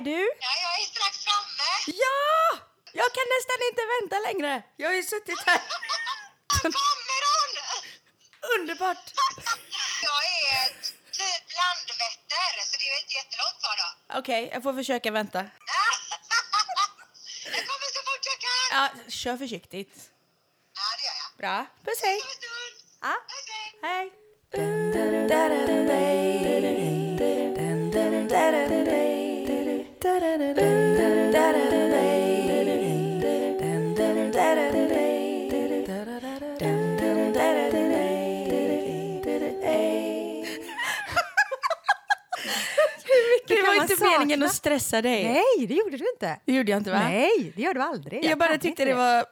är du? Ja, jag är strax framme. Ja! Jag kan nästan inte vänta längre. Jag har ju suttit här. Kommer hon? Underbart. Jag är typ Landvetter, så det är inte jättelångt kvar då. Okej, jag får försöka vänta. Jag kommer så fort jag kan. Ja, kör försiktigt. Ja, det gör jag. Bra. Puss, hej. Ja, hej. hej. Det var inte sakna? meningen att stressa dig. Nej, det gjorde du inte. Det gjorde jag inte va? Nej, det gör du aldrig. Jag bara kan tyckte det var...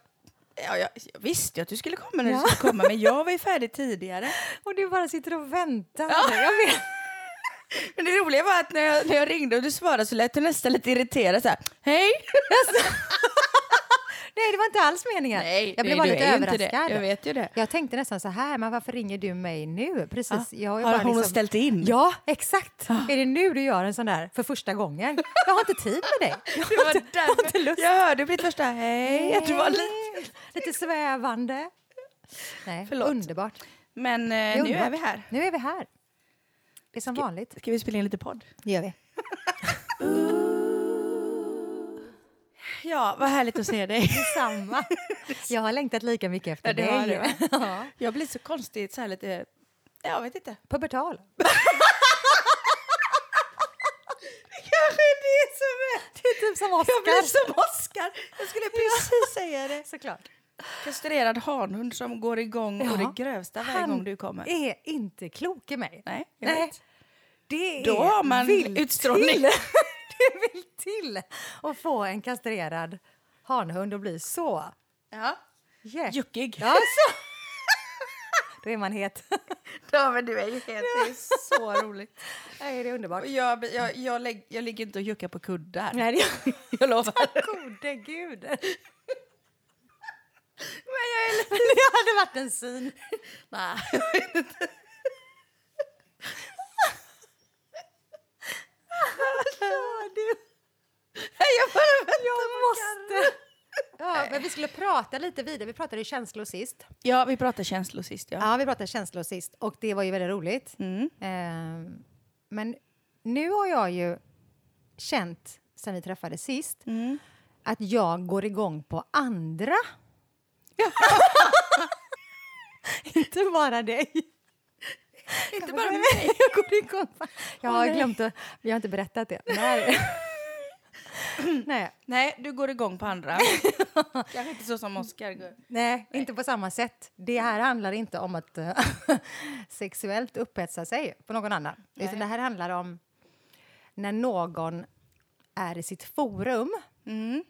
Ja, jag, jag visste ju att du skulle komma när Ja. du skulle komma, men jag var ju färdig tidigare. Och du bara sitter och väntar. Ja. Jag vet. Men det roliga var att när jag, när jag ringde och du svarade så lät du nästan lite irriterad så här, hej! Nej, det var inte alls meningen. Nej, jag blev nej, bara lite överraskad. det. Jag vet ju det. Jag tänkte nästan så här, men varför ringer du mig nu? Precis. Jag är Har bara hon liksom- ställt in? Ja, exakt. Är det nu du gör en sån där för första gången? Jag har inte tid med dig. Jag Det har var inte, jag har inte lust. jag hörde på ditt första hej, att du var lite... Lite svävande. Nej, Förlåt. underbart. Men eh, Det är nu underbart. är vi här. Nu är vi här. Det är som vanligt. Ska vi spela in lite podd? Det gör vi. Ja, vad härligt att se dig. Detsamma. Jag har längtat lika mycket efter Ja, det har dig. du. Ja. Jag blir så konstigt så här lite... Jag vet inte. Pubertal. Kanske det som är... Det är typ som Jag blir Oscar. som Oscar. Jag skulle precis säga det. Såklart. Kastrerad hanhund som går igång och Ja. det grövsta varje Han gång du kommer. är inte klok i mig. Nej, jag Nej. vet. Det Då är har man utstrålning. Till. det vill till att få en kastrerad hanhund att bli så Ja. yeah. Juckig. Ja, så. Då är man het. Ja, men du är ju helt... Det är så roligt. Nej, det är underbart. Och jag, jag, jag, lägg, jag ligger inte och juckar på kuddar. Nej, det Jag lovar. Gode gud. Men jag är lite... Det hade varit en syn. Nej. Ja, du. Jag bara väntar Jag måste. Ja, men vi skulle prata lite vidare. Vi pratade ju känslor sist. Ja, vi pratade känslor sist. Ja. Ja, vi pratade känslor sist och det var ju väldigt roligt. Mm. Ehm, men nu har jag ju känt, sen vi träffades sist, Mm. att jag går igång på andra. Inte bara dig. Inte bara mig. jag går på... Jag har nej. glömt att... Vi har inte berättat det. Nej. Nej. Nej, du går igång på andra. Kanske inte så som Oscar går. Nej, inte på samma sätt. Det här handlar inte om att eh, sexuellt upphetsa sig på någon annan. Utan Nej. det här handlar om när någon är i sitt forum. Mm.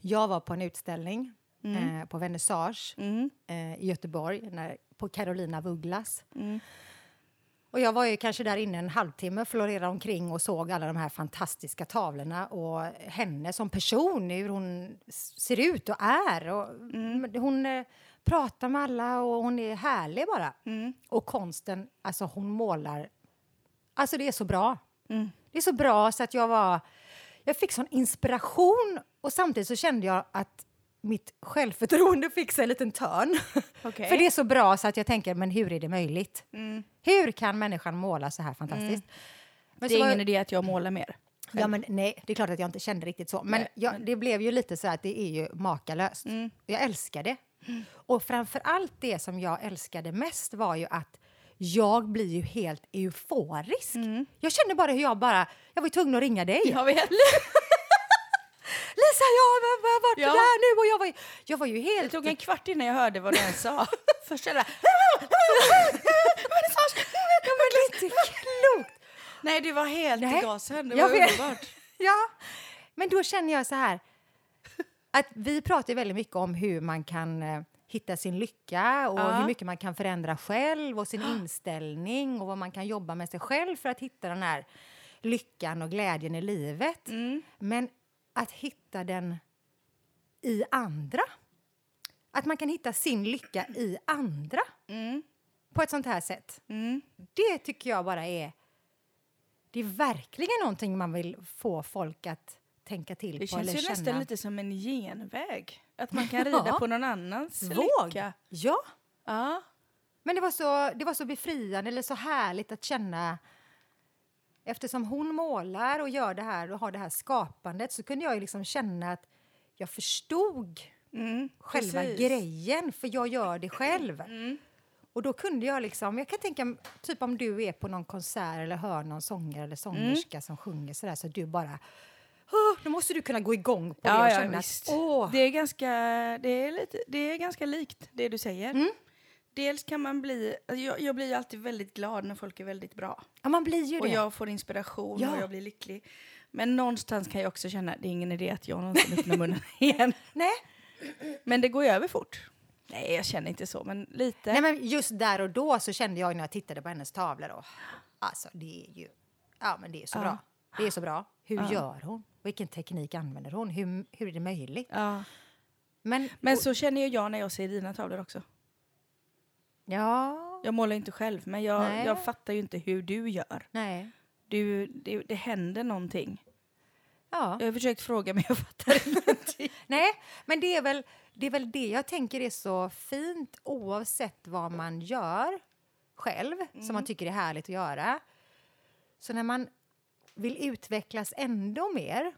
Jag var på en utställning eh, på vernissage Mm. eh, i Göteborg när, på Carolina af Ugglas. Mm. Och jag var ju kanske där inne en halvtimme, florerade omkring och såg alla de här fantastiska tavlorna och henne som person, hur hon ser ut och är. Och men Hon eh, pratar med alla och hon är härlig bara. Mm. Och konsten, alltså hon målar... Alltså det är så bra. Mm. Det är så bra så att jag var... Jag fick sån inspiration och samtidigt så kände jag att mitt självförtroende fick sig en liten törn. Okej. För det är så bra så att jag tänker, men hur är det möjligt? Mm. Hur kan människan måla så här fantastiskt? Men Det är ingen idé att jag målar mer. Ja, men nej, det är klart att jag inte kände riktigt så. Men Nej, jag, det blev ju lite så att det är ju makalöst. Mm. Jag älskar det. Och framför allt det som jag älskade mest var ju att jag blir ju helt euforisk. Jag kände bara hur jag bara, jag var ju tvungen att ringa dig. Jag vet. Lisa, jag har var- varit Ja. där nu och jag var, jag var ju Det helt... tog en kvart innan jag hörde vad du ens sa. Först är det Ja, men det är inte klokt! Nej, du var helt Nej, i gasen. Det jag var underbart. Ja, men då känner jag så här att vi pratar väldigt mycket om hur man kan eh, hitta sin lycka och Ja. hur mycket man kan förändra själv och sin inställning och vad man kan jobba med sig själv för att hitta den här lyckan och glädjen i livet. Mm. Men att hitta den i andra. Att man kan hitta sin lycka i andra Mm. på ett sånt här sätt. Mm. Det tycker jag bara är det är verkligen någonting man vill få folk att tänka till Det på känns eller ju känna. nästan lite som en genväg. Att man kan rida Ja. på någon annans Våg! lycka. Ja, Ja. men det var, så, det var så befriande eller så härligt att känna Eftersom hon målar och gör det här och har det här skapandet så kunde jag liksom känna att jag förstod Mm, själva precis. grejen, för jag gör det själv. Mm. Och då kunde jag liksom, jag kan tänka typ om du är på någon konsert eller hör någon sångare eller sångerska Mm. som sjunger sådär så du bara "Åh, då måste du kunna gå igång på det Ja, och ja, känna att åh, Det, är ganska, det, är lite, det är ganska likt det du säger. Dels kan man bli... alltså Jag, jag blir ju alltid väldigt glad när folk är väldigt bra. ja, man blir ju Och det. jag får inspiration Ja. och jag blir lycklig. Men någonstans kan jag också känna att det är ingen idé att jag någonsin öppnar munnen igen. Nej. Men det går ju över fort. Nej, jag känner inte så, men lite. Nej, men just där och då så kände jag när jag tittade på hennes tavlor då, alltså det är ju, ja men det är så Ja. bra. Det är så bra. Hur gör hon? Vilken teknik använder hon? Hur, hur är det möjligt? Ja. Men, Men så känner ju jag när jag ser dina tavlor också. Ja, Jag målar inte själv, men jag, jag fattar ju inte hur du gör. nej, Du, det, det händer någonting. ja. Jag har försökt fråga, men jag fattar ingenting. Nej, men det är, väl, det är väl det jag tänker är så fint oavsett vad man gör själv, som man tycker är härligt att göra. Så när man vill utvecklas ändå mer,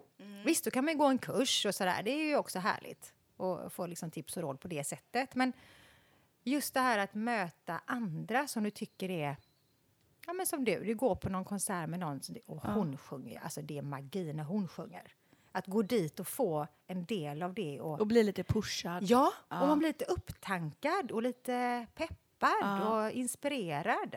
visst då kan man gå en kurs och sådär, det är ju också härligt och få liksom tips och råd på det sättet. Men just det här att möta andra som du tycker är Ja, men som du, du går på någon konsert med någon och hon sjunger, alltså det är magi när hon sjunger. Att gå dit och få en del av det och Och bli lite pushad. Ja, Ja. och man blir lite upptankad och lite peppad Ja. och inspirerad.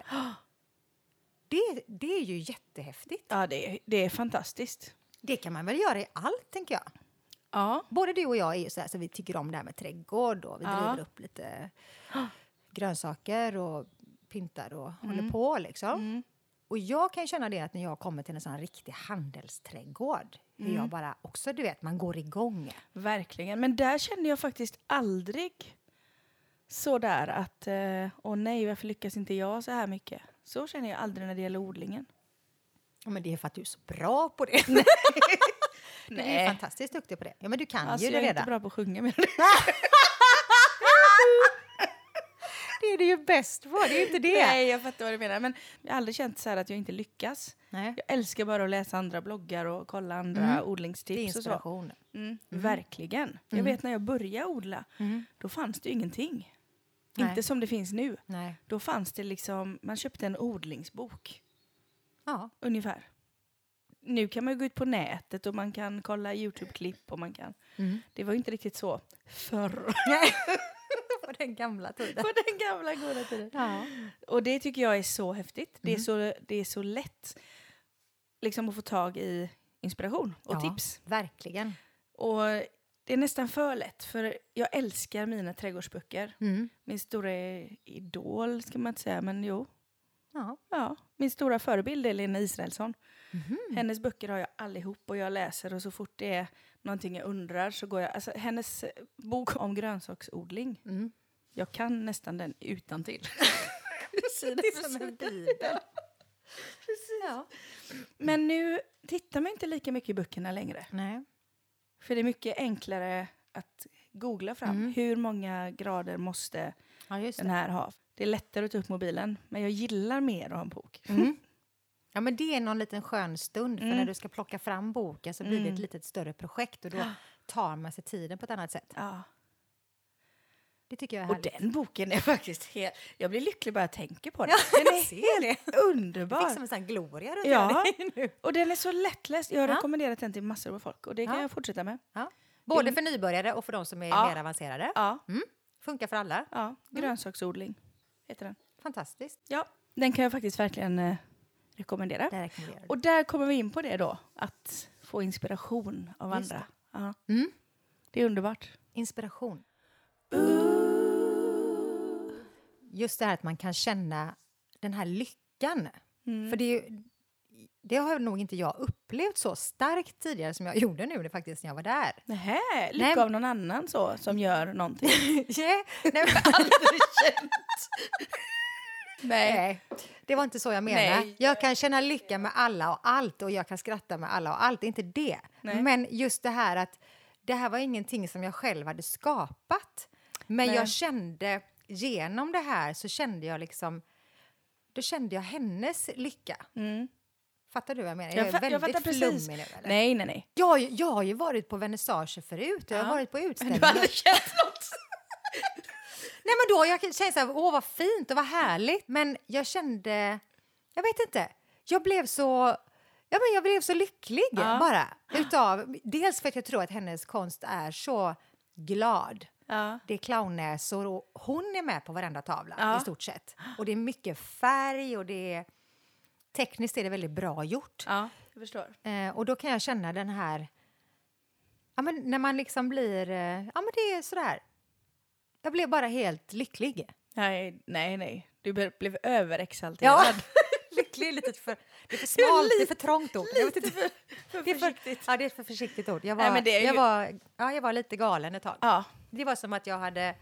Det, det är ju jättehäftigt. Ja, det, det är fantastiskt. Det kan man väl göra i allt, tänker jag. Ja. Både du och jag är ju så här, så vi tycker om det här med trädgård och vi Ja. driver upp lite grönsaker och pyntar och Mm. håller på liksom. Och jag kan känna det att när jag kommer till en sån riktig handelsträdgård, hur Mm. jag bara också, du vet, man går igång. Verkligen. Men där kände jag faktiskt aldrig så där att eh, åh nej, varför lyckas inte jag så här mycket? Så känner jag aldrig när det gäller odlingen. Ja, men det är för att du är så bra på det. Du är ju fantastiskt duktig på det. Ja, men du kan Alltså, ju det jag är redan. inte bra på att sjunga. Men Det är du ju bäst på, det är inte det. Nej, jag fattar vad du menar. Men jag har aldrig känt så här att jag inte lyckas. Nej. Jag älskar bara att läsa andra bloggar och kolla andra Mm. Det är odlingstips och så. inspiration. Mm, Verkligen. Jag vet när jag började odla, Mm. då fanns det ju ingenting. Nej. Inte som det finns nu. Nej. Då fanns det liksom, man köpte en odlingsbok Ja. ungefär. Nu kan man ju gå ut på nätet och man kan kolla Youtube-klipp och man kan... Mm. Det var ju inte riktigt så förr. på den gamla tiden. på den gamla goda tiden. Ja. Och det tycker jag är så häftigt. Det, är Mm. så, det är så lätt liksom att få tag i inspiration och ja, tips. Verkligen. Och det är nästan för lätt, för jag älskar mina trädgårdsböcker. Mm. Min stora idol, ska man inte säga, men jo. Ja. Ja, min stora förebild är Lena Israelsson. Mhm. Hennes böcker har jag allihop och jag läser och så fort det är någonting jag undrar så går jag... Alltså hennes eh, bok om grönsaksodling, Mm. jag kan nästan den utan till. Är som en bibel. Ja. Men nu tittar man inte lika mycket i böckerna längre. Nej. För det är mycket enklare att googla fram. Mm. Hur många grader måste Ja, den här ha? Det är lättare att ta upp mobilen, men jag gillar mer att ha en bok. Mm. Ja, men det är någon liten skön stund, för Mm. när du ska plocka fram boken så blir det Mm. ett litet större projekt och då tar man sig tiden på ett annat sätt. Ja. Det tycker jag är Och härligt. den boken är faktiskt helt... Jag blir lycklig bara jag tänker på den. Den jag är helt Jag underbar. fick som en sån gloria runt Ja. nu. Och den är så lättläst. Jag har Ja. rekommenderat den till massor av folk och det kan Ja. jag fortsätta med. Ja. Både för nybörjare och för de som är Ja. mer avancerade. Ja, Funkar för alla. ja. grönsaksodling heter den. Fantastiskt. Ja, den kan jag faktiskt verkligen eh, rekommendera. Det rekommenderar. Och där kommer vi in på det då, att få inspiration av Just andra. Ja. Mm. Det är underbart. Inspiration. Just det här att man kan känna den här lyckan. Mm. För det, det har nog inte jag upplevt så starkt tidigare som jag gjorde nu det faktiskt när jag var där. Nähä, lycka Nej. av någon annan så, som gör någonting. Yeah. Nej, men, Aldrig känt. Nej. Nej, det var inte så jag menade. Nej. Jag kan känna lycka med alla och allt och jag kan skratta med alla och allt, är inte det. Nej. Men just det här att det här var ingenting som jag själv hade skapat. Men jag kände, genom det här så kände jag liksom, då kände jag hennes lycka. Mm. Fattar du vad jag menar? Jag, är jag väldigt fattar precis. flummig nu eller? Nej, nej, nej. Jag, jag har ju varit på vernissager förut, jag har Ja. varit på Du utställningar. har aldrig känt något? Nej men då jag känt så här, åh vad fint och vad härligt. Men jag kände, jag vet inte, jag blev så, ja men jag blev så lycklig Ja. bara. Utav, dels för att jag tror att hennes konst är så glad. Ja. Det är clownnäsor och hon är med på varenda tavla Ja. i stort sett. Och det är mycket färg och det är, tekniskt är det väldigt bra gjort. ja, jag förstår. Eh, och då kan jag känna den här... Ja, men när man liksom blir... Eh, ja, men det är sådär. Jag blev bara helt lycklig. Nej, nej, nej. Du blev överexalterad. Ja, lycklig är lite för... Det är för smalt, det är för trångt ord. Jag vet inte. för, för Det är för, ja, det är för försiktigt ord. Jag var, Nej, är jag ju- var, ja, jag var lite galen ett tag. Ja, Det var som att jag hade...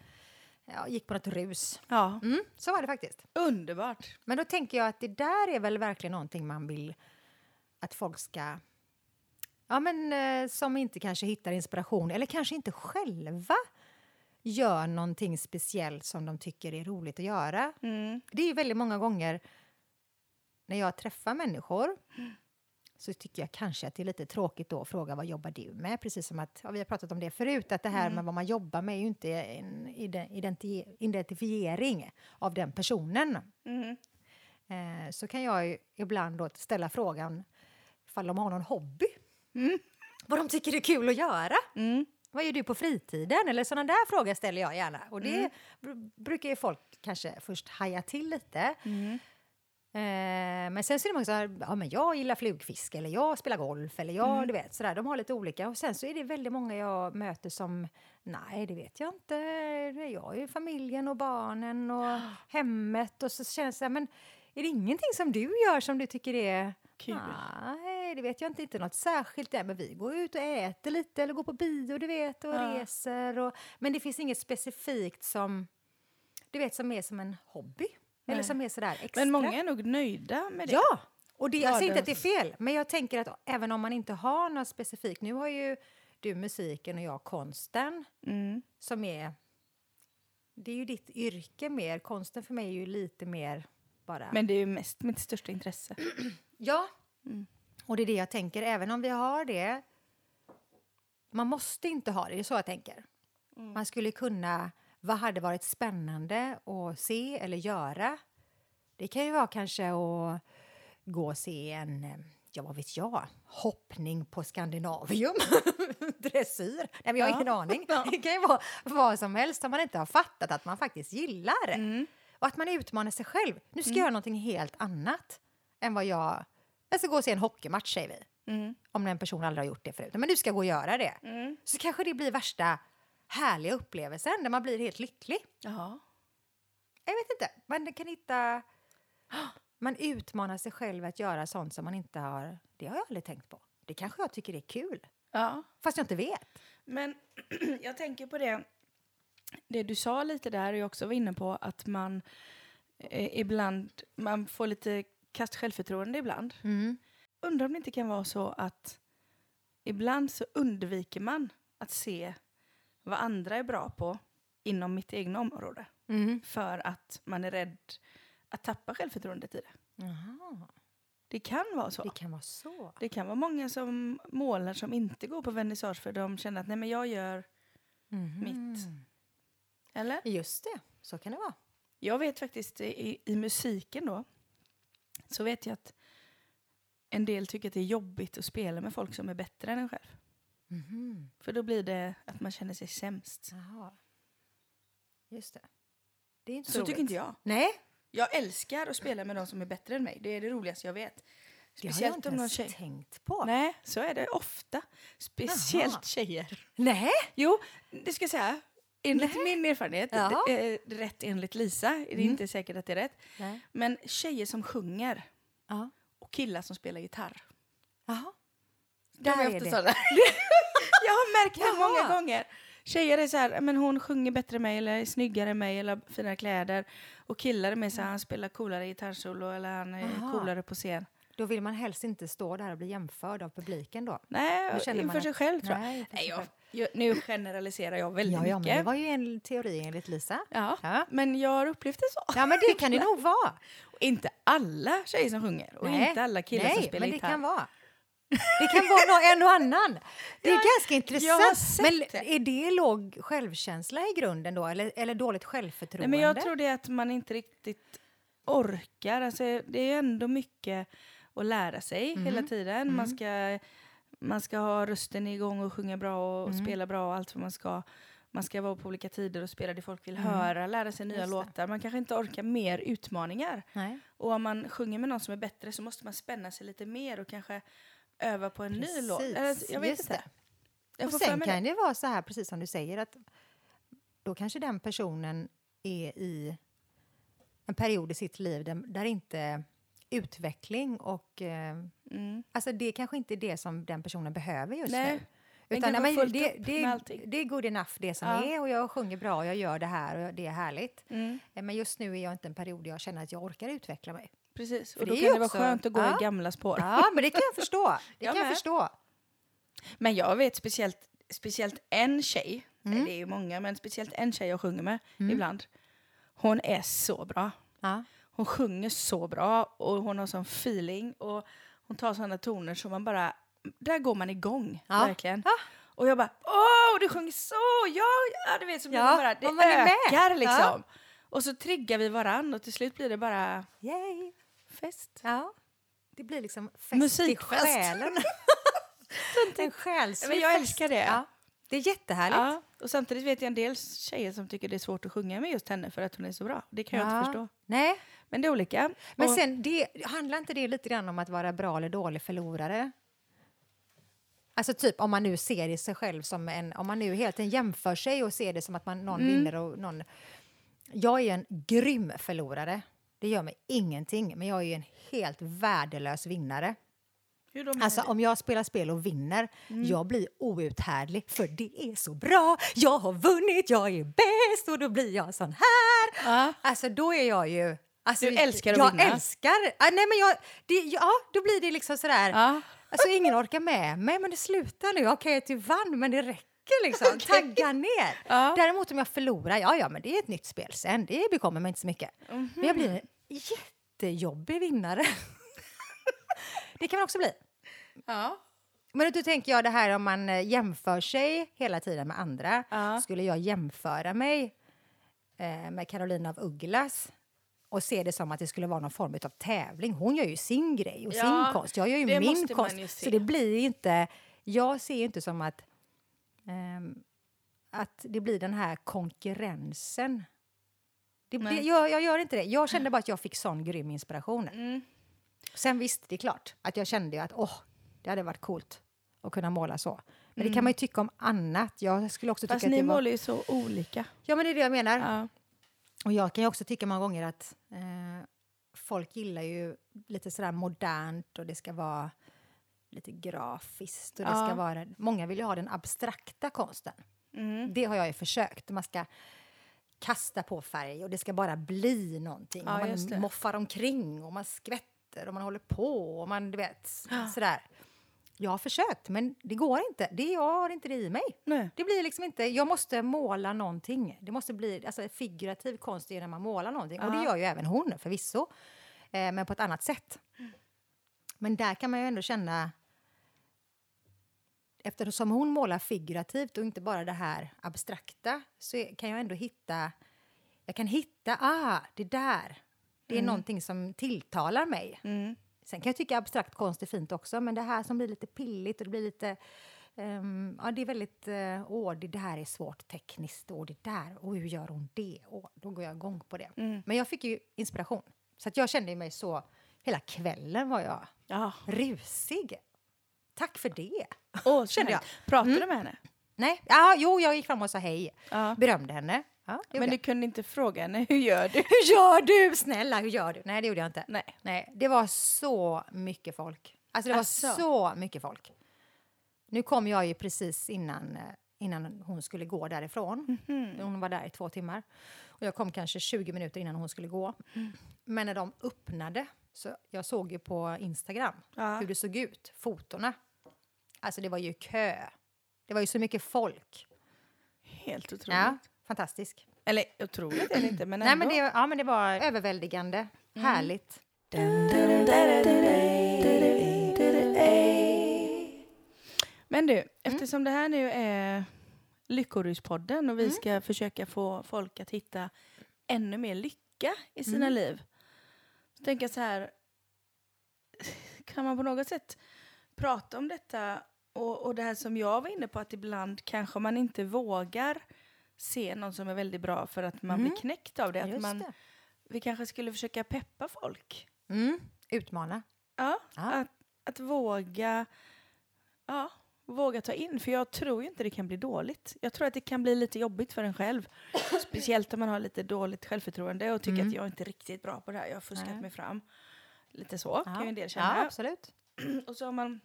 Ja, gick på något rus. ja. Mm, så var det faktiskt. Underbart. Men då tänker jag att det där är väl verkligen någonting man vill att folk ska... Ja, men eh, som inte kanske hittar inspiration eller kanske inte själva gör någonting speciellt som de tycker är roligt att göra. Mm. Det är ju väldigt många gånger när jag träffar människor så tycker jag kanske att det är lite tråkigt då att fråga vad jobbar du med? Precis som att, ja, vi har pratat om det förut, att det här med vad man jobbar med är ju inte en ide- identi- identifiering av den personen. Mm. Eh, så kan jag ju ibland då ställa frågan ifall de har någon hobby. Vad de tycker är kul att göra. Mm. Vad gör du på fritiden? Eller sådana där frågor ställer jag gärna. Och det br- brukar ju folk kanske först haja till lite. Mm. Eh, men sen så är det många som säger, ja men jag gillar flugfiske eller jag spelar golf eller jag, Mm. du vet sådär. De har lite olika. Och sen så är det väldigt många jag möter som, nej det vet jag inte. Jag har ju familjen och barnen och hemmet och så känns det men är det ingenting som du gör som du tycker är Kul. Nej, det vet jag inte. Inte något särskilt där, men vi går ut och äter lite eller går på bio, du vet, och Ja. reser. Och, men det finns inget specifikt som, du vet, som är som en hobby. Eller Nej. som är sådär extra. Men många är nog nöjda med det. Ja! Och det, jag säger inte att det är fel, men jag tänker att även om man inte har något specifikt. Nu har ju du musiken och jag konsten Mm. som är... Det är ju ditt yrke mer. Konsten för mig är ju lite mer bara... Men det är ju mest mitt största intresse. Ja, Mm. Och det är det jag tänker. Även om vi har det... Man måste inte ha det, det är så jag tänker. Mm. Man skulle kunna... Vad hade varit spännande att se eller göra? Det kan ju vara kanske att gå och se en, ja vad vet jag, hoppning på Skandinavium. Dressyr. Nej, men jag har Ja. ingen aning. Ja. Det kan ju vara vad som helst om man inte har fattat att man faktiskt gillar. Mm. Och att man utmanar sig själv. Nu ska jag göra någonting helt annat än vad jag... Jag ska gå och se en hockeymatch, säger vi. Mm. Om en person aldrig har gjort det förut. Men du ska gå och göra det. Mm. Så kanske det blir värsta härliga upplevelsen där man blir helt lycklig. Ja. Jag vet inte. Man kan hitta... Man utmanar sig själv att göra sånt som man inte har... Det har jag aldrig tänkt på. Det kanske jag tycker är kul. ja. Fast jag inte vet. Men jag tänker på det, det du sa lite där och jag också var inne på att man eh, ibland, man får lite kast självförtroende ibland. Mm. Undrar om det inte kan vara så att ibland så undviker man att se vad andra är bra på inom mitt egna område. Mm. För att man är rädd att tappa självförtroendet i det. Jaha, Det kan vara så. det kan vara så. Det kan vara många som målar som inte går på vernissage för de känner att nej men jag gör Mhm. mitt. Eller? Just det, så kan det vara. Jag vet faktiskt i, i musiken då så vet jag att en del tycker att det är jobbigt att spela med folk som är bättre än en själv. Mhm. För då blir det att man känner sig sämst. Jaha. Just det. Det är inte Så roligt. tycker inte jag. Nej, Jag älskar att spela med de som är bättre än mig. Det är det roligaste jag vet. det har jag Speciellt inte om ens tjej. tänkt på. Nej, så är det ofta. Speciellt Jaha. tjejer. Nej. Jo, det ska jag säga. Enligt min erfarenhet, Jaha. det, eh, rätt enligt Lisa, det är Mm. inte säkert att det är rätt, Nej. men tjejer som sjunger Ja. och killar som spelar gitarr. Jaha. Där är det. sådana. jag har märkt det många gånger. Tjejer är så här, men hon sjunger bättre än mig eller är snyggare än mig eller har finare kläder. Och killar är mer så här, han spelar coolare gitarrsolo eller han är Aha. coolare på scen. Då vill man helst inte stå där och bli jämförd av publiken då. Nej, Då känner man inför sig att- själv tror jag. Nej, inför Nej, jag, nu generaliserar jag väldigt Ja, ja, men mycket. det var ju en teori enligt Lisa. Ja, Ja. men jag har upplevt det så. Ja, men det kan det nog vara. Och inte alla tjejer som sjunger och Nej, inte alla killar nej, som spelar men det gitarr. kan vara. Det kan vara en och annan. Det är Ja, ganska jag har intressant. sett Men är det låg självkänsla i grunden då? Eller, eller dåligt Nej, självförtroende? men jag tror det är att man inte riktigt orkar. Alltså, det är ändå mycket att lära sig Mm. hela tiden. Man, ska, man ska ha rösten igång och sjunga bra och Mm. spela bra och allt vad man ska. Man ska vara på olika tider och spela det folk vill höra, lära sig nya Mm. Låtar. Man kanske inte orkar mer utmaningar. Nej. Och om man sjunger med någon som är bättre så måste man spänna sig lite mer och kanske öva på en ny låt. Precis, Eller, jag vet just inte. Jag Och sen kan det. det vara så här, precis som du säger, att då kanske den personen är i en period i sitt liv där, där inte utveckling och... Eh, Mm. alltså det kanske inte är det som den personen behöver just Nej, nu. Utan, men fullt det, det, det är good enough det som Ja. är och jag sjunger bra och jag gör det här och det är härligt. Mm. Eh, Men just nu är jag inte en period där jag känner att jag orkar utveckla mig. Precis, För och det då är kan det vara skönt att gå Ja. i gamla spår. Ja, men det kan jag förstå. Det Jag kan jag förstå. Men jag vet speciellt, speciellt en tjej, Mm. det är ju många, men speciellt en tjej jag sjunger med ibland. Hon är så bra. Ja. Hon sjunger så bra och hon har sån feeling och hon tar såna toner som man bara, där går man igång, Ja. verkligen. Ja. Och jag bara, åh, du sjunger så, ja, ja du vet, så blir Ja, bara, det man är med. ökar liksom. Ja. Och så triggar vi varann och till slut blir det bara Yay. fest. Ja. Det blir liksom fest Musikfest. i själen. en själslig Men jag älskar det. Ja. Det är jättehärligt. Ja, och samtidigt vet jag en del tjejer som tycker det är svårt att sjunga med just henne för att hon är så bra. Det kan jag Ja. inte förstå. Nej, Men det är olika. men Och- sen det, handlar inte det lite grann om att vara bra eller dålig förlorare? Alltså typ om man nu ser i sig själv som en, om man nu helt enkelt jämför sig och ser det som att man, någon Mm. vinner och någon... Jag är en grym förlorare. Det gör mig ingenting, men jag är ju en helt värdelös vinnare. Alltså om jag spelar spel och vinner, Mm. jag blir outhärdlig för det är så bra. Jag har vunnit, jag är bäst och då blir jag sån här. Ja. Alltså då är jag ju... Alltså, Du älskar att jag vinna. älskar... Ah, nej men jag, det, ja, då blir det liksom sådär... Ja. Alltså ingen orkar med mig, men det slutar nu. Okej, att du vann, men det räcker liksom. Tagga ner. Ja. Däremot om jag förlorar, ja ja, men det är ett nytt spel sen. Det bekommer mig inte så mycket. Mhm. Men jag blir en jättejobbig vinnare. det kan man också bli. Ja. Men då tänker jag det här om man eh, jämför sig hela tiden med andra. Ja. Skulle jag jämföra mig eh, med Carolina av Ugglas och se det som att det skulle vara någon form av tävling. Hon gör ju sin grej och Ja, sin konst. Jag gör ju det min konst. ju. Så det blir inte... Jag ser inte som att, ehm, att det blir den här konkurrensen. Det Nej. jag, jag gör inte det. Jag kände bara att jag fick sån grym inspiration. Mm. Sen visst, det är klart att jag kände att åh, det hade varit coolt att kunna måla så. Men det kan man ju tycka om annat. Jag skulle också tycka Mm. Fast att ni det var... målar ju så olika. Ja, men det är det jag menar. Ja. Och jag kan ju också tycka många gånger att eh, folk gillar ju lite sådär modernt och det ska vara lite grafiskt och det Ja. ska vara... Många vill ju ha den abstrakta konsten. Mm. Det har jag ju försökt. Man ska kasta på färg och det ska bara bli någonting. Ja, man moffar omkring och man skvätter och man håller på och man, du vet, sådär. Jag har försökt, men det går inte. Det, jag har inte det i mig. Nej. Det blir liksom inte, jag måste måla någonting. Det måste bli, alltså figurativ konst är när man målar någonting. Och det Ja. gör ju även hon förvisso. Eh, men på ett annat sätt. Men där kan man ju ändå känna Eftersom hon målar figurativt och inte bara det här abstrakta så kan jag ändå hitta... Jag kan hitta, ah, det där. Det är någonting som tilltalar mig. Mm. Sen kan jag tycka abstrakt konst är fint också, men det här som blir lite pilligt och det blir lite... ehm, ja, det är väldigt... eh, Åh, det där är svårt tekniskt. Åh, det där. Åh, hur gör hon det? Åh, då går jag igång på det. Mm. Men jag fick ju inspiration. Så att jag kände mig så... Hela kvällen var jag Ja. rusig. Tack för det. Åh, Kände jag. Pratade du med henne? Nej, ja, jo, jag gick fram och sa hej. Ja. Berömde henne. Ja, Men du kunde inte fråga henne, hur gör du? Hur gör du? Snälla, hur gör du? Nej, det gjorde jag inte. Nej. Nej, det var så mycket folk. Alltså det var Asså? så mycket folk. Nu kom jag ju precis innan, eh, innan hon skulle gå därifrån. Hon var där i två timmar. Och jag kom kanske 20 minuter innan hon skulle gå. Men när de öppnade, så jag såg ju på Instagram Ja. hur det såg ut, fotona. Alltså det var ju kö. Det var ju så mycket folk. Helt otroligt. Ja, fantastisk. Eller otroligt är det inte, men Nej, ändå. men det, ja, men det var överväldigande, härligt. Men du, eftersom det här nu är Lyckoruspodden och vi Mm. ska försöka få folk att hitta ännu mer lycka i sina Mm. liv. Så tänker jag så här, kan man på något sätt prata om detta och, och det här som jag var inne på att ibland kanske man inte vågar se någon som är väldigt bra för att man blir knäckt av det. Att Mm. Just man, det. vi kanske skulle försöka peppa folk. Mm. Utmana. Ja, Ja. Att, att våga, ja, våga ta in. För jag tror ju inte det kan bli dåligt. Jag tror att det kan bli lite jobbigt för en själv. Speciellt om man har lite dåligt självförtroende och tycker att jag är inte riktigt bra på det här. Jag har fuskat Mm. Nej. mig fram. Lite så kan ju en del ja, känna. absolut. och så om man,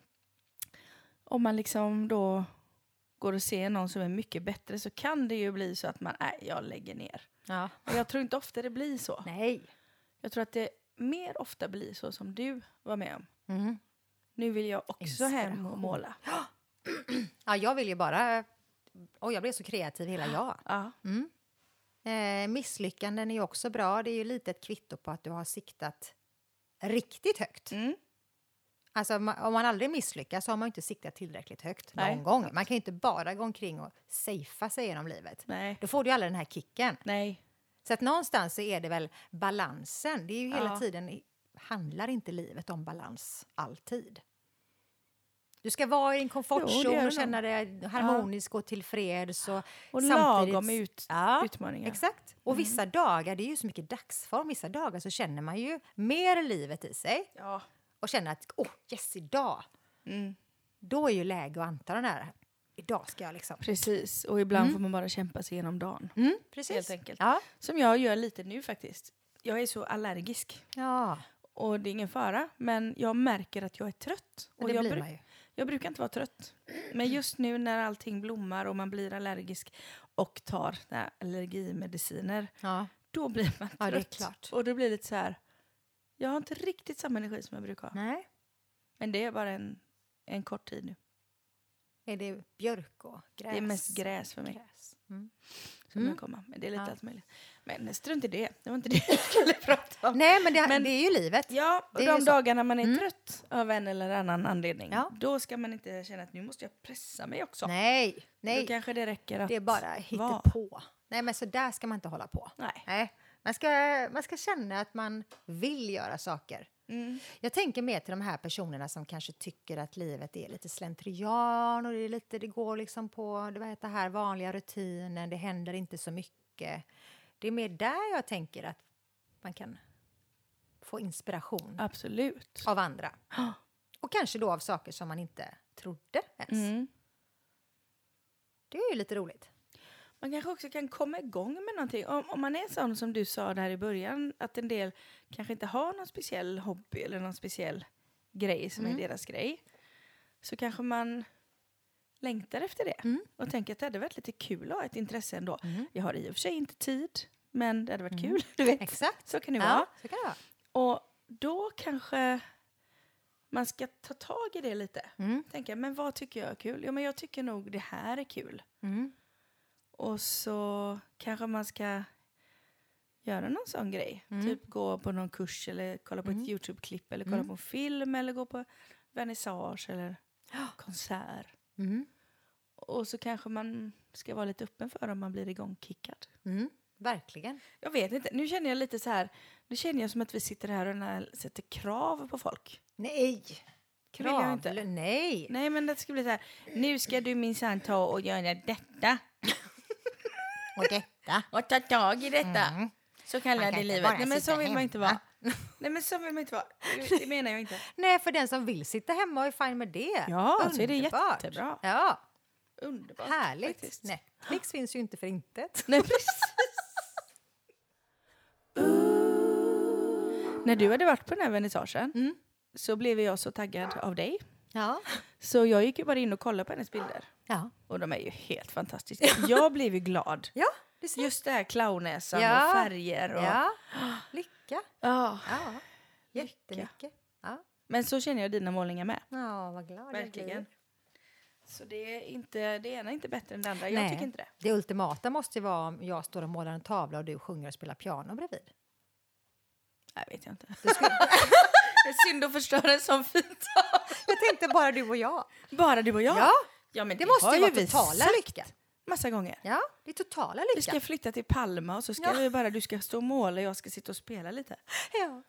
om man liksom då går och ser någon som är mycket bättre så kan det ju bli så att man, nej, jag lägger ner. Ja. Och jag tror inte ofta det blir så. Nej. Jag tror att det mer ofta blir så som du var med om. Mm. Nu vill jag också hem och måla. Ja, jag vill ju bara... Och jag blev så kreativ hela jag. Ja. Eh, misslyckanden är också bra. Det är ju lite ett kvitto på att du har siktat riktigt högt. Mm. Alltså, om man- aldrig misslyckas så har man inte siktat tillräckligt högt Nej. någon gång. Man kan inte bara gå omkring och safea sig genom livet. Nej. Då får du ju aldrig den här kicken. Nej. Så att någonstans så är det väl balansen. Det är ju hela Ja. tiden, handlar inte livet om balans alltid? Du ska vara i det komfortzon och känna dig harmonisk och tillfreds. Och, Och samtidigt- lagom ut, Ja, utmaningar. Exakt. Och vissa dagar, det är ju så mycket dagsform, vissa dagar så känner man ju mer livet i sig Ja. Och känner att åh, yes, idag, Mm. då är ju läge att anta den här, idag ska jag liksom. Precis. Och ibland får man bara kämpa sig igenom dagen. Mm, precis. Helt enkelt. Ja. Som jag gör lite nu faktiskt. Jag är så allergisk. ja, Och det är ingen fara. Men jag märker att jag är trött. och det jag, blir man ju. jag brukar inte vara trött. Men just nu när allting blommar och man blir allergisk och tar allergimediciner. Ja. Då blir man trött. Ja, det är klart. Och då blir det lite så här. Jag har inte riktigt samma energi som jag brukar ha. Nej, Men det är bara en, en kort tid nu. är det björk och gräs? Det är mest gräs för mig Gräs. Mm. som Mm. komma. Men det är lite Ja. allt möjligt. Men strunt i det. Det var inte det jag skulle prata om. Nej, men det, Men- det är ju livet. Ja, och de dagarna man är Mm. trött av en eller annan anledning. Ja. Då ska man inte känna att nu måste jag pressa mig också. Nej, Då nej. kanske det räcker att Det är bara vara. hittepå. Nej, men så där ska man inte hålla på. Nej. Nej. Man, ska, man ska känna att man vill göra saker. Mm. Jag tänker mer till de här personerna som kanske tycker att livet är lite slentrian och det, är lite, det går liksom på det, det här vanliga rutinen, det händer inte så mycket. Det är mer där jag tänker att man kan få inspiration Absolut. av andra. Och kanske då av saker som man inte trodde ens. Mm. Det är ju lite roligt. Man kanske också kan komma igång med någonting. Om, om man är sån som du sa där i början, att en del kanske inte har någon speciell hobby eller någon speciell grej som Mm. är deras grej. Så kanske man längtar efter det Mm. och tänker att det hade varit lite kul att ha ett intresse ändå. Jag har i och för sig inte tid, men det hade varit kul. Du vet. Exakt. Så kan det Mm. Ja, vara. så kan det vara. Och då kanske man ska ta tag i det lite. Mm. Tänka, men vad tycker jag är kul? Ja, men jag tycker nog det här är kul. Mm. Och så kanske man ska göra någon sån grej. Mm. Typ gå på någon kurs eller kolla på ett Youtube-klipp eller kolla Mm. på en film eller gå på vernissage eller konsert. Mm. Och så kanske man ska vara lite öppen för om man blir igångkickad. Mm. Verkligen. Jag vet inte, nu känner jag lite så här, nu känner jag som att vi sitter här och när- sätter krav på folk. Nej! Krav? Nej. Nej men det ska bli så här, nu ska du minsann ta och göra detta. Och detta. Och ta tag i detta. Mm. Så kallar det livet. Nej men så vill man inte vara. hemma. Nej men så vill man inte vara. Det- menar jag inte. Nej, för den som vill sitta hemma är fine med det. Ja, så är det Underbart. jättebra. Ja, Underbart. härligt. faktiskt. Netflix finns ju inte för intet. Nej precis. När du hade varit på den här vernissagen Mm. så blev jag så taggad av dig. Ja. Så jag gick ju bara in och kollade på hennes bilder. Ja. Och de är ju helt fantastiska. Jag blev ju glad. Ja, du ser. Just det här clownnäsan Ja. och färger och... Ja, lycka. Ja. Ja, jättemycket. Ja, Men så känner jag dina målningar med. ja vad glad jag Verkligen. blir. Så det är inte, det ena är inte bättre än det andra. Jag Nej. tycker inte det. Det ultimata måste ju vara om jag står och målar en tavla och du sjunger och spelar piano bredvid. Nej, vet jag inte. Det synd att förstöra en sån fin tavla. jag tänkte bara du och jag. Bara du och jag? Ja, ja men det måste har ju vara vi totala lycka. Massa gånger. Ja, det är totala Vi lycka. ska flytta till Palma och så ska Ja. vi bara, du ska stå och måla och jag ska sitta och spela lite. Ja.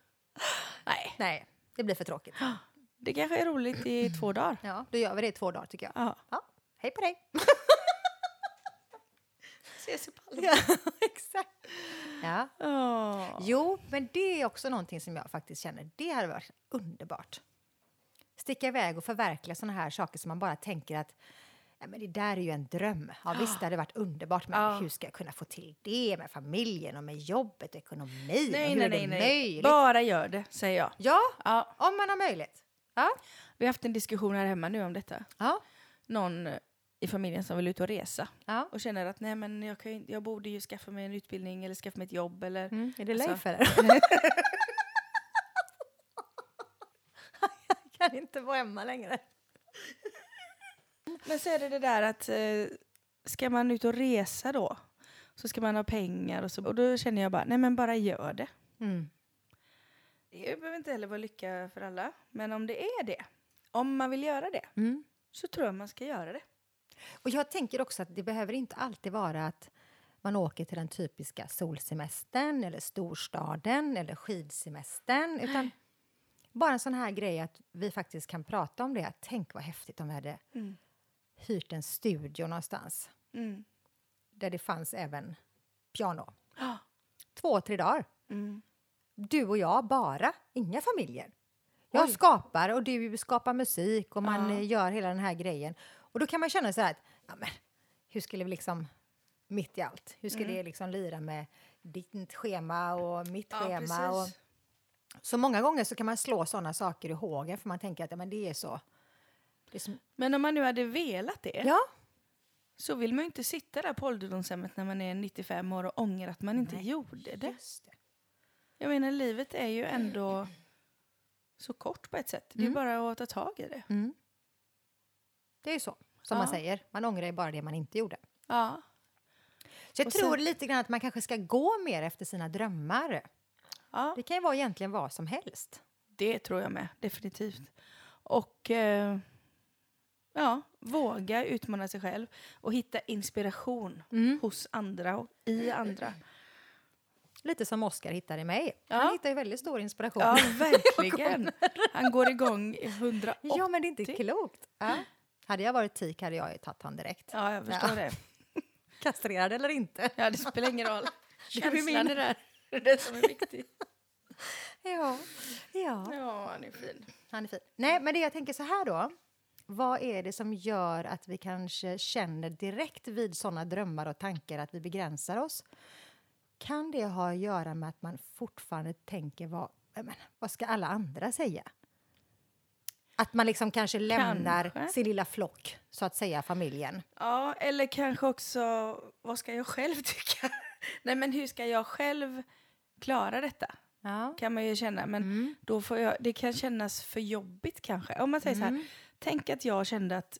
Nej, Nej, det blir för tråkigt. det kanske är roligt i två dagar. Ja, då gör vi det i två dagar tycker jag. Ja. Ja, hej på dig. Ses i Palma. Ja, exakt. Ja. Åh. Jo, men det är också någonting som jag faktiskt känner, det hade varit underbart. Sticka iväg och förverkliga såna här saker som man bara tänker att ja, men det där är ju en dröm. Ja, visst, det hade varit underbart, men Ja. hur ska jag kunna få till det med familjen och med jobbet och ekonomin? Nej, hur nej, är det nej, möjligt? Bara gör det, säger jag. Ja, Ja. om man har möjlighet. Ja. Vi har haft en diskussion här hemma nu om detta. Ja. Någon i familjen som vill ut och resa ja. och känner att nej men jag, kan ju, jag borde ju skaffa mig en utbildning eller skaffa mig ett jobb eller Mm, är det Alltså- Leif eller? jag kan inte vara hemma längre. Men så är det det där att eh, ska man ut och resa då så ska man ha pengar och så. Och då känner jag bara, nej men bara gör det. Mm. Det behöver inte heller vara lycka för alla. Men om det är det, om man vill göra det, Mm. så tror jag man ska göra det. Och jag tänker också att det behöver inte alltid vara att man åker till den typiska solsemestern eller storstaden eller skidsemestern. Utan bara en sån här grej att vi faktiskt kan prata om det. Tänk vad häftigt om vi hade Mm. hyrt en studio någonstans Mm. där det fanns även piano. Ja. Två, tre dagar. Mm. Du och jag bara, inga familjer. Jag Oj. skapar och du skapar musik och man Ja. eh, gör hela den här grejen. Och då kan man känna så här att, ja men, hur skulle vi liksom, mitt i allt, hur ska Mm. det liksom lira med ditt schema och mitt Ja, schema? Och, så många gånger så kan man slå sådana saker i hågen för man tänker att ja, men det är så. Det är som, Men om man nu hade velat det ja, så vill man ju inte sitta där på ålderdomshemmet när man är 95 år och ångra att man inte Nej, gjorde det. det. Jag menar, livet är ju ändå så kort på ett sätt. Det är Mm. bara att ta tag i det. Mm. Det är ju så, som man Ja. säger. Man ångrar ju bara det man inte gjorde. Ja. Så jag Och tror sen- lite grann att man kanske ska gå mer efter sina drömmar. ja, Det kan ju vara egentligen vad som helst. det tror jag med. Definitivt. Och eh, ja, våga utmana sig själv och hitta inspiration Mm. hos andra och i andra. Lite som Oscar hittar i mig. Ja. Han hittar ju väldigt stor inspiration. Ja, verkligen. Han går igång i 180. Ja, men det är inte klokt. Ja. Hade jag varit tik hade jag ju tagit han direkt. Ja, jag förstår Ja. det. Kastrerad eller inte. Ja, det spelar ingen roll. Känslan är där. Det är det som är viktigt. Ja. ja, Ja, han är fin. han är fin. Nej, men det jag tänker så här då. Vad är det som gör att vi kanske känner direkt vid såna drömmar och tankar att vi begränsar oss? Kan det ha att göra med att man fortfarande tänker vad, menar, vad ska alla andra säga? Att man liksom kanske lämnar Kanske. sin lilla flock, så att säga, familjen. Ja, eller kanske också, vad ska jag själv tycka? Nej, men hur ska jag själv klara detta? Ja. Kan man ju känna. Men Mm. då får jag, det kan kännas för jobbigt kanske. Om man säger så Mm. här, tänk att jag kände att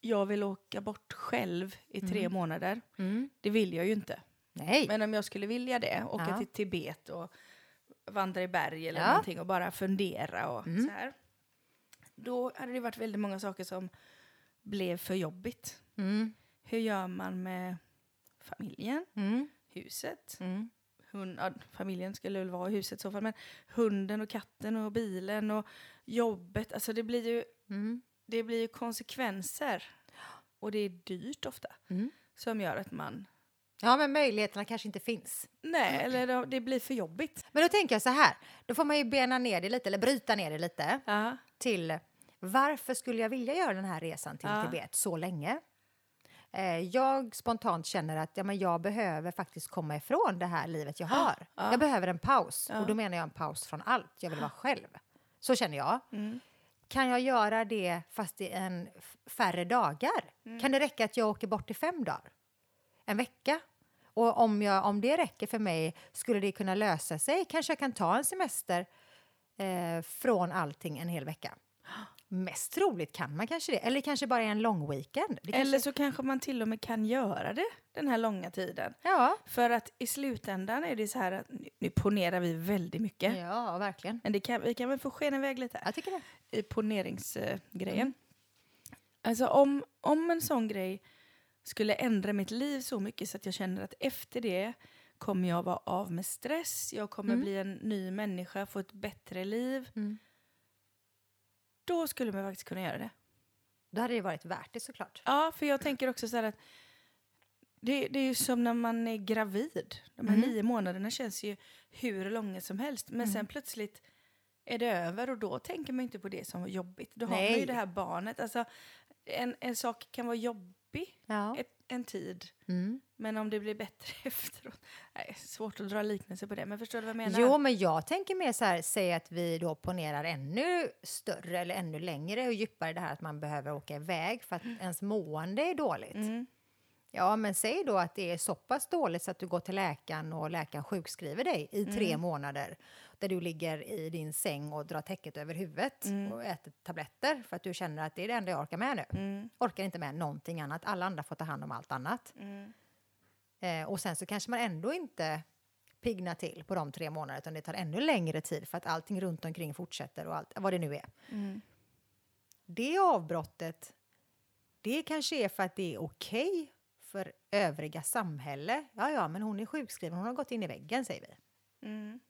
jag vill åka bort själv i tre månader. Mm. Det vill jag ju inte. Nej. Men om jag skulle vilja det, åka Ja. till Tibet och vandra i berg eller Ja. Mm. någonting och bara fundera och så här. Då hade det varit väldigt många saker som blev för jobbigt. Mm. Hur gör man med familjen, Mm. huset? Mm. Hund, ja, familjen skulle väl vara i huset i så fall, men hunden och katten och bilen och jobbet. Alltså det blir ju, Mm. det blir ju konsekvenser. Och det är dyrt ofta. Mm. Som gör att man, Ja, men möjligheterna kanske inte finns. nej, eller det blir för jobbigt. Men då tänker jag så här, då får man ju bena ner det lite, eller bryta ner det lite Ja. Till varför skulle jag vilja göra den här resan till Ja. Tibet så länge? Eh, jag spontant känner att ja, men jag behöver faktiskt komma ifrån det här livet jag har. Ja. Jag behöver en paus, och då menar jag en paus från allt. Jag vill vara själv. Så känner jag. Mm. kan jag göra det fast i en färre dagar? Kan det räcka att jag åker bort i fem dagar? En vecka? Och om, jag, om det räcker för mig, skulle det kunna lösa sig? Kanske jag kan ta en semester eh, från allting en hel vecka. Mest troligt kan man kanske det. Eller kanske bara en lång weekend. Det Eller kanske, så kanske man till och med kan göra det den här långa tiden. ja, För att i slutändan är det så här att, nu- nu ponerar vi väldigt mycket. ja, verkligen. Men det kan, vi kan väl få skena iväg lite här Jag tycker det. i poneringsgrejen. Mm. Alltså om, om en sån grej skulle ändra mitt liv så mycket så att jag känner att efter det kommer jag vara av med stress, jag kommer Mm. bli en ny människa, få ett bättre liv. Mm. Då skulle man faktiskt kunna göra det. Då hade det varit värt det såklart. Ja, för jag tänker också så här att det, det är ju som när man är gravid. De här Mm. nio månaderna känns ju hur långa som helst. Men sen plötsligt är det över och då tänker man inte på det som var jobbigt. Då har man ju Nej. det här barnet. Alltså, en, en sak kan vara jobbig Ja. ett, en tid. Mm. Men om det blir bättre efteråt. Nej, svårt att dra liknelse på det. Men förstår du vad jag menar? Jo, men jag tänker mer så här, säg att vi då ponerar ännu större eller ännu längre och djupare det här att man behöver åka iväg för att ens mående är dåligt. Mm. Ja, men säg då att det är så pass dåligt så att du går till läkaren och läkaren sjukskriver dig i tre månader där du ligger i din säng och drar täcket över huvudet och äter tabletter för att du känner att det är det enda jag orkar med nu. Mm. Orkar inte med någonting annat. Alla andra får ta hand om allt annat. Mm. Eh, och sen så kanske man ändå inte piggnar till på de tre månaderna utan det tar ännu längre tid för att allting runt omkring fortsätter och allt, vad det nu är. Mm. Det avbrottet, det kanske är för att det är okej för övriga samhälle. Ja, ja, men hon är sjukskriven, hon har gått in i väggen, säger vi. Mm.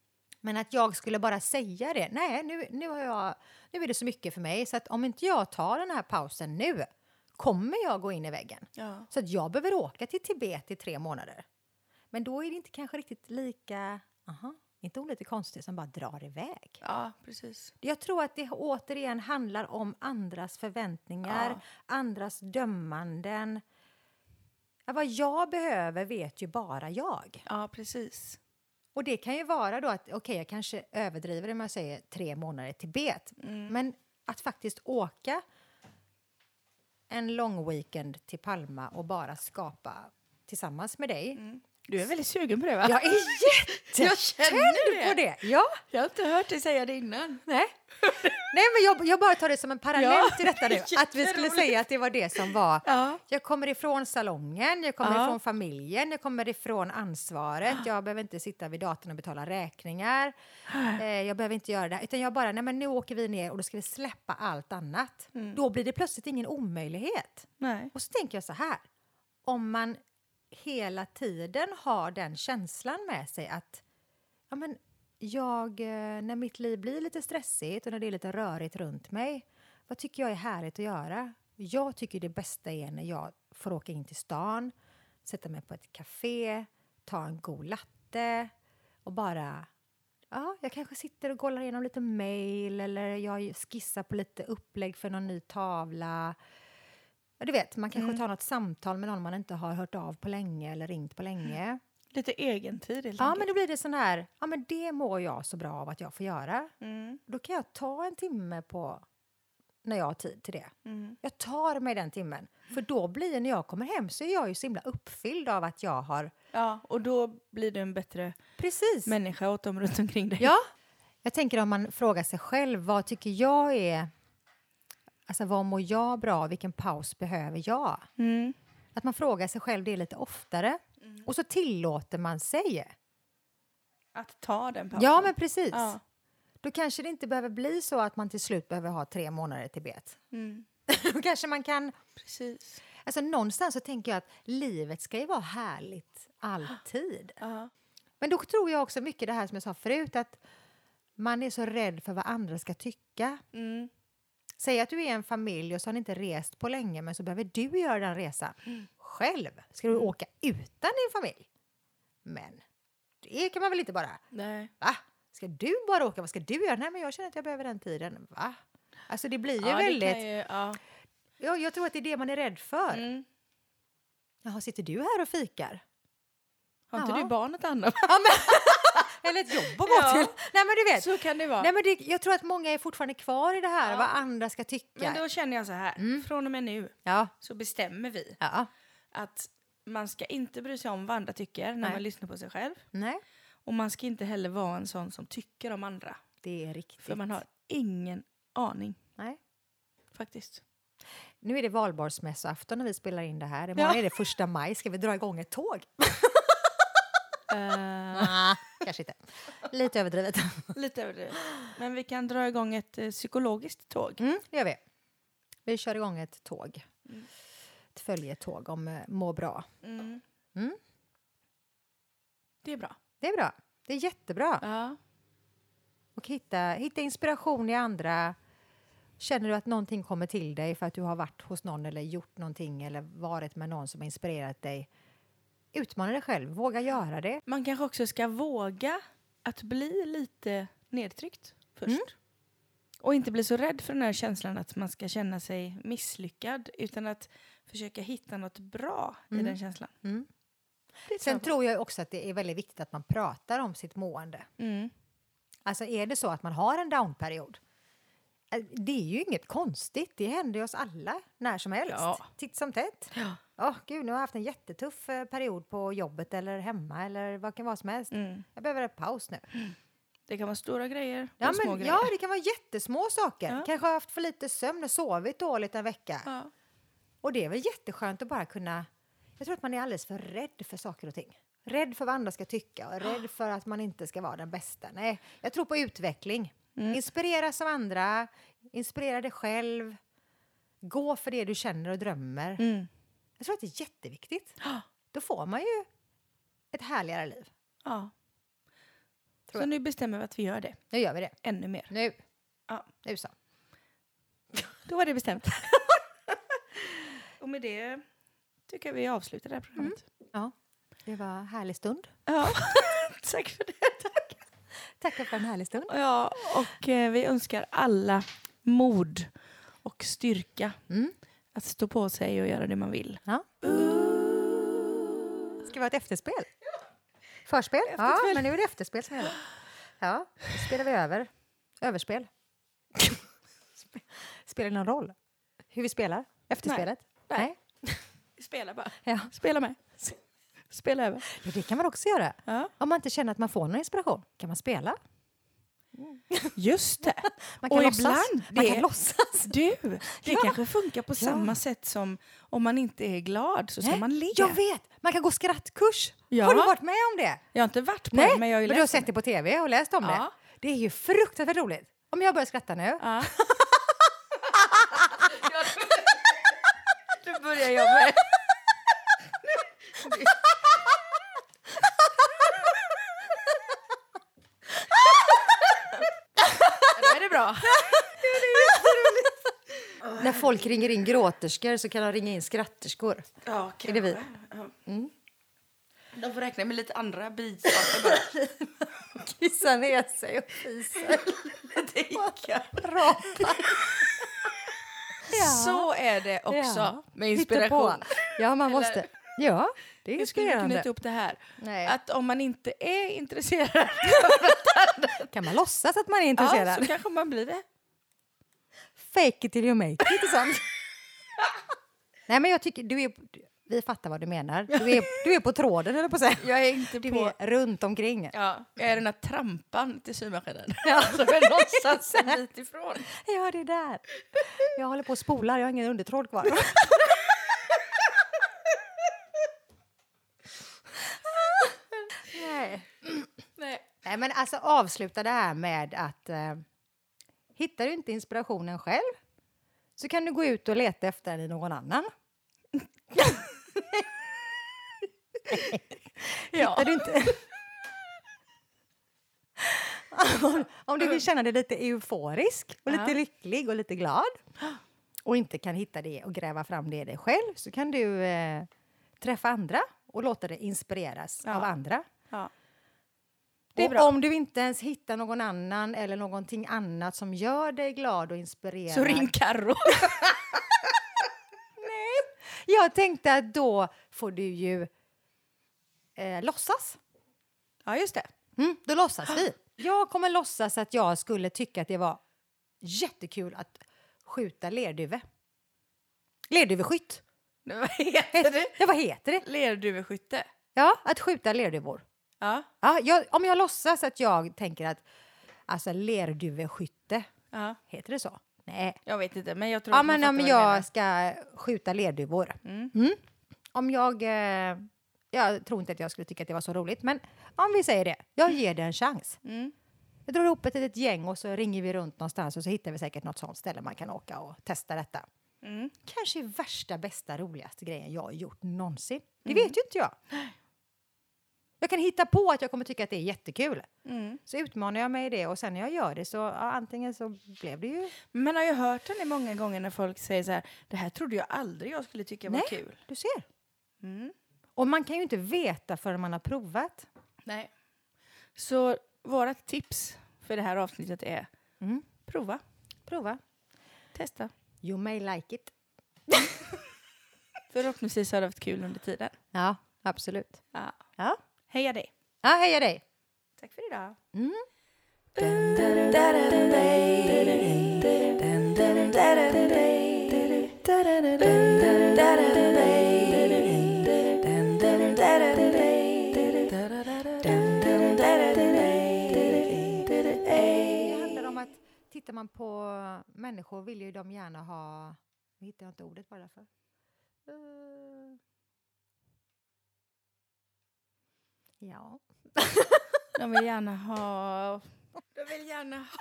Men att jag skulle bara säga det, nej, nu, nu, har jag, nu är det så mycket för mig så att om inte jag tar den här pausen nu kommer jag gå in i väggen. Ja. Så att jag behöver åka till Tibet i tre månader. Men då är det inte kanske riktigt lika, aha, inte hon lite konstigt som bara drar iväg. ja, precis. Jag tror att det återigen handlar om andras förväntningar, Ja. andras dömanden. Ja, vad jag behöver vet ju bara jag. Ja, precis. Och det kan ju vara då att, okej, jag kanske överdriver det med att säga tre månader i Tibet. Men att faktiskt åka en lång weekend till Palma och bara skapa tillsammans med dig. Du är väldigt sugen på det va? Jag är Jag jättetänd på det! Ja, Jag har inte hört dig säga det innan. nej. nej men jag, jag bara tar det som en parallell Ja, till detta nu. Att vi skulle säga att det var det som var Ja. Jag kommer ifrån salongen, jag kommer Ja. ifrån familjen, jag kommer ifrån ansvaret. Jag behöver inte sitta vid datorn och betala räkningar. Eh, jag behöver inte göra det. Utan jag bara, nej men nu åker vi ner och då ska vi släppa allt annat. Då blir det plötsligt ingen omöjlighet. Nej. Och så tänker jag så här. Om man hela tiden har den känslan med sig att ja, men jag, eh, när mitt liv blir lite stressigt och när det är lite rörigt runt mig, vad tycker jag är härligt att göra? Jag tycker det bästa är när jag får åka in till stan, sätta mig på ett café, ta en god latte och bara Ja, jag kanske sitter och kollar igenom lite mejl eller jag skissar på lite upplägg för någon ny tavla. Du vet, man kanske tar något samtal med någon man inte har hört av på länge eller ringt på länge. Lite egentid helt Ja, enkelt. men då blir det sån här, ja men det mår jag så bra av att jag får göra. Mm. Då kan jag ta en timme på när jag har tid till det. Mm. Jag tar mig den timmen. För då blir när jag kommer hem så är jag ju så himla uppfylld av att jag har... Ja, och då blir du en bättre Precis! människa åt dem runt omkring dig. Ja. Jag tänker om man frågar sig själv, vad tycker jag är... Alltså vad mår jag bra? Vilken paus behöver jag? Mm. Att man frågar sig själv det lite oftare. Och så tillåter man sig. Att ta den pausen. Ja, men precis. Ja. Då kanske det inte behöver bli så att man till slut behöver ha tre månader i Tibet. Mm. Då kanske man kan... Precis. Alltså någonstans så tänker jag att livet ska ju vara härligt alltid. Ja. Men då tror jag också mycket det här som jag sa förut att man är så rädd för vad andra ska tycka. Mm. Säg att du är en familj och så har ni inte rest på länge men så behöver du göra den resan själv. Ska du åka utan din familj? Men det kan man väl inte bara... Nej. Va? Ska du bara åka? Vad ska du göra? Nej, men jag känner att jag behöver den tiden. Va? Alltså det blir ju Ja, väldigt... ju, ja. Ja, jag tror att det är det man är rädd för. Mm. Jaha, sitter du här och fikar? Har inte Ja. du barn att ta hand om? eller ett jobb att gå Ja. till. Nej, men du vet. Så kan det vara. Nej, men det, jag tror att många är fortfarande kvar i det här, Ja. vad andra ska tycka. Men då känner jag så här, från och med nu Ja, så bestämmer vi ja, att man ska inte bry sig om vad andra tycker när Nej. man lyssnar på sig själv. nej, Och man ska inte heller vara en sån som tycker om andra. det är riktigt. För man har ingen aning Nej. faktiskt. Nu är det valborgsmässoafton när vi spelar in det här. Imorgon Ja. är det första maj. Ska vi dra igång ett tåg? Eh, Kanske inte. Lite överdrivet. lite överdrivet. Men vi kan dra igång ett eh, psykologiskt tåg. Mm, det gör vi. Vi kör igång ett tåg. Ett följetåg om eh, må bra. Mm. Mm. Det är bra. Det är bra. Det är jättebra. Ja. Och hitta, hitta inspiration i andra. Känner du att någonting kommer till dig för att du har varit hos någon eller gjort någonting eller varit med någon som har inspirerat dig. Utmana dig själv. Våga göra det. Man kanske också ska våga att bli lite nedtryckt först. Mm. Och inte bli så rädd för den här känslan att man ska känna sig misslyckad utan att försöka hitta något bra i Mm. den känslan. Mm. Sen tror jag också att det är väldigt viktigt att man pratar om sitt mående. Mm. Alltså är det så att man har en downperiod, eh, det är ju inget konstigt. Det händer ju oss alla när som helst. Ja. Titt som tätt. Ja. Åh gud, nu har jag haft en jättetuff eh, period på jobbet eller hemma eller vad kan vara som helst. Mm. Jag behöver en paus nu. Det kan vara stora grejer Ja, och små men, grejer. ja, det kan vara jättesmå saker. Ja. Kanske har haft för lite sömn och sovit dåligt en vecka. Ja. Och det är väl jätteskönt att bara kunna... Jag tror att man är alldeles för rädd för saker och ting. Rädd för vad andra ska tycka och rädd för att man inte ska vara den bästa. Nej, jag tror på utveckling. Inspireras av andra, inspirera dig själv. Gå för det du känner och drömmer. Mm. Jag tror att det är jätteviktigt. Då får man ju ett härligare liv. ja. Tror Så jag. nu bestämmer vi att vi gör det Nu gör vi det. ännu mer. Nu. Ja. Nu så. Då var det bestämt. och med det tycker jag vi avslutar det här programmet. Ja, det var en härlig stund. Ja, tack för det. Tack. Tackar för en härlig stund. Ja, och eh, vi önskar alla mod och styrka Mm. att stå på sig och göra det man vill. Ja. Ska vi ha ett efterspel? Förspel? Ja, men nu är det efterspel som gäller. Ja, då spelar vi över. Överspel. Spe- Spelar det någon roll hur vi spelar? Efterspelet? Nej. Spela bara. Ja. Spela med. Spela över. ja, det kan man också göra. Ja. Om man inte känner att man får någon inspiration kan man spela. Just det. Man kan och låtsas. ibland, Man det, kan låtsas. du, det Ja. kanske funkar på Ja. samma sätt som om man inte är glad så ska Nej, man le. Jag vet! Man kan gå skrattkurs. Ja. Har du varit med om det? Jag har inte varit på Nej, det, men jag har ju men du har sett det på tv och läst om det. Det är ju fruktansvärt roligt. Om jag börjar skratta nu. Ja. Nu börjar jag med. Då är det bra. När folk ringer in gråterskor så kan de ringa in skratterskor. Ja, Är det vi? Ja. De får räkna med lite andra bisaker bara. Kissar ner sig och fiser. Lite hicka. Rapar. Ja. Så är det också Ja. med inspiration. Ja, man Eller- måste. Ja, det är Jag skulle inspirerande. knyta upp det här. Nej. Att om man inte är intresserad, Kan man låtsas att man är ja, intresserad? så kanske man blir det. Fake it till you make it. Inte sant? Nej, men jag tycker du är... Vi fattar vad du menar. Du är, du är på tråden, eller på säga. Jag är inte Du på... är runt omkring. Ja, jag är den här trampan till symaskinen. Ja. Som är någonstans en bit ifrån. Ja, det är där. Jag håller på att spola, jag har ingen undertråd kvar. Nej. Nej. Men alltså avsluta det här med att eh, hittar du inte inspirationen själv så kan du gå ut och leta efter den i någon annan. Ja. Hittar du inte... om, om du vill känna dig lite euforisk och lite Ja. lycklig och lite glad och inte kan hitta det och gräva fram det i dig själv så kan du eh, träffa andra och låta dig inspireras Ja. av andra. Ja. Det är och bra. om du inte ens hittar någon annan eller någonting annat som gör dig glad och inspirerad. Så ring Carro. Jag tänkte att då får du ju eh, låtsas. Ja, just det. Mm, då låtsas vi. Jag kommer låtsas att jag skulle tycka att det var jättekul att skjuta lerduve. Lerduveskytt. Vad heter det? Ja, vad heter det? Lerduveskytte. Ja, att skjuta lerduvor. Ja. Ja, jag, om jag låtsas att jag tänker att alltså lerduveskytte, ja. heter det så? Nej. Jag vet inte, men jag tror Ja, att men om du menar. jag ska skjuta lerduvor. Mm. Mm. Om jag... Eh, jag tror inte att jag skulle tycka att det var så roligt, men om vi säger det. Jag ger det en chans. Mm. Jag drar ihop ett litet gäng och så ringer vi runt någonstans och så hittar vi säkert något sånt ställe man kan åka och testa detta. Mm. Kanske värsta, bästa, roligaste grejen jag har gjort någonsin. Det Mm. vet ju inte jag. Jag kan hitta på att jag kommer tycka att det är jättekul. Mm. Så utmanar jag mig i det och sen när jag gör det så ja, antingen så blev det ju... Men man har ju hört det många gånger när folk säger så här, det här trodde jag aldrig jag skulle tycka var Nej. kul. Du ser. Mm. Och man kan ju inte veta förrän man har provat. Nej. Så vårt tips för det här avsnittet är Mm. prova, Prova. testa. You may like it. Förhoppningsvis har du haft kul under tiden. Ja, absolut. Ja. Ja, Heja dig! ja heja dig. Tack för idag. Mm. Det handlar om att tittar man på människor vill ju de gärna ha... Nu hittar jag inte ordet bara för. Eh. Ja. De vill gärna ha... De vill gärna ha...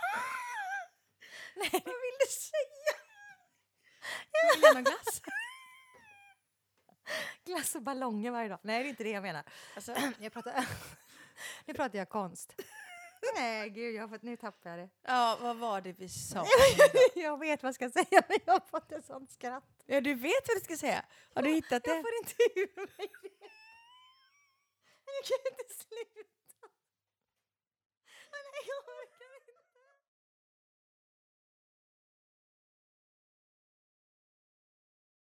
Nej, vad vill du säga? De vill gärna ha glass. Glass och ballonger varje dag. Nej, det är inte det jag menar. Alltså, Jag pratar, nu pratar jag konst. Nej, gud, jag har fått, nu tappar jag det. ja, vad var det vi sa? Jag vet vad jag ska säga, men jag har fått ett sånt skratt. Ja, du vet vad du ska säga. Har du hittat Jag det? får inte ur mig det. jag kan inte sluta. Nej, jag